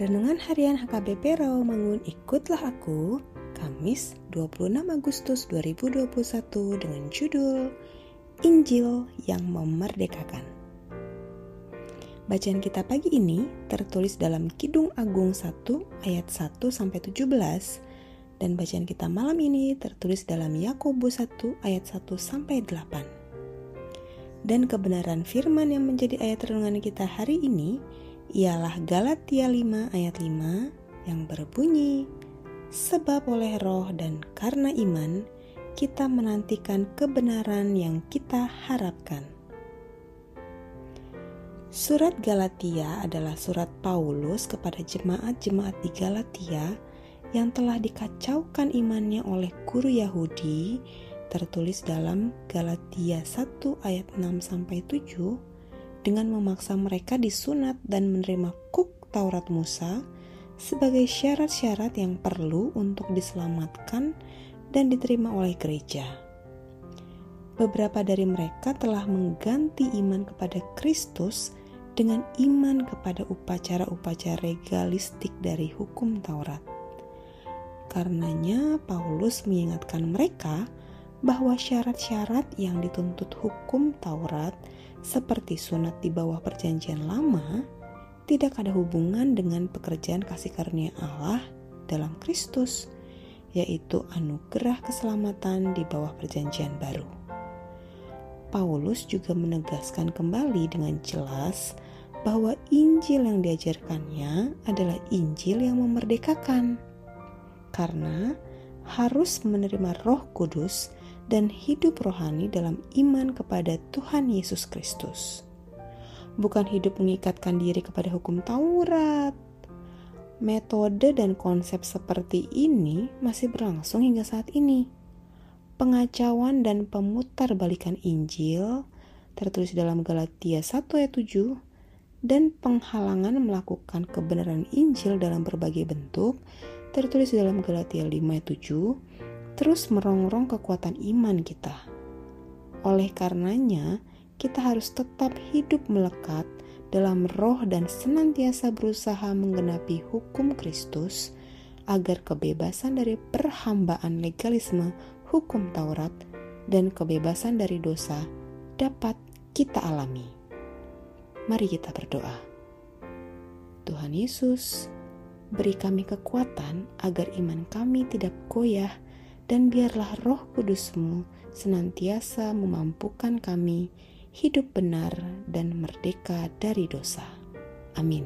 Renungan Harian HKBP Rawamangun Ikutlah Aku Kamis 26 Agustus 2021 dengan judul Injil yang Memerdekakan Bacaan kita pagi ini tertulis dalam Kidung Agung 1 ayat 1 sampai 17 dan bacaan kita malam ini tertulis dalam Yakobus 1 ayat 1 sampai 8. Dan kebenaran firman yang menjadi ayat renungan kita hari ini ialah Galatia 5 ayat 5 yang berbunyi, Sebab oleh roh dan karena iman, kita menantikan kebenaran yang kita harapkan. Surat Galatia adalah surat Paulus kepada jemaat-jemaat di Galatia yang telah dikacaukan imannya oleh guru Yahudi tertulis dalam Galatia 1 ayat 6 sampai 7 dengan memaksa mereka disunat dan menerima kuk Taurat Musa sebagai syarat-syarat yang perlu untuk diselamatkan dan diterima oleh gereja. Beberapa dari mereka telah mengganti iman kepada Kristus dengan iman kepada upacara-upacara legalistik dari hukum Taurat. Karenanya, Paulus mengingatkan mereka bahwa syarat-syarat yang dituntut hukum Taurat seperti sunat di bawah perjanjian lama, tidak ada hubungan dengan pekerjaan kasih karunia Allah dalam Kristus, yaitu anugerah keselamatan di bawah perjanjian baru. Paulus juga menegaskan kembali dengan jelas bahwa Injil yang diajarkannya adalah Injil yang memerdekakan, karena harus menerima Roh Kudus dan hidup rohani dalam iman kepada Tuhan Yesus Kristus. Bukan hidup mengikatkan diri kepada hukum Taurat. Metode dan konsep seperti ini masih berlangsung hingga saat ini. Pengacauan dan pemutarbalikan Injil tertulis dalam Galatia 1 ayat 7 dan penghalangan melakukan kebenaran Injil dalam berbagai bentuk tertulis dalam Galatia 5 ayat 7 terus merongrong kekuatan iman kita. Oleh karenanya, kita harus tetap hidup melekat dalam roh dan senantiasa berusaha menggenapi hukum Kristus agar kebebasan dari perhambaan legalisme hukum Taurat dan kebebasan dari dosa dapat kita alami. Mari kita berdoa. Tuhan Yesus, beri kami kekuatan agar iman kami tidak goyah dan biarlah roh kudusmu senantiasa memampukan kami hidup benar dan merdeka dari dosa. Amin.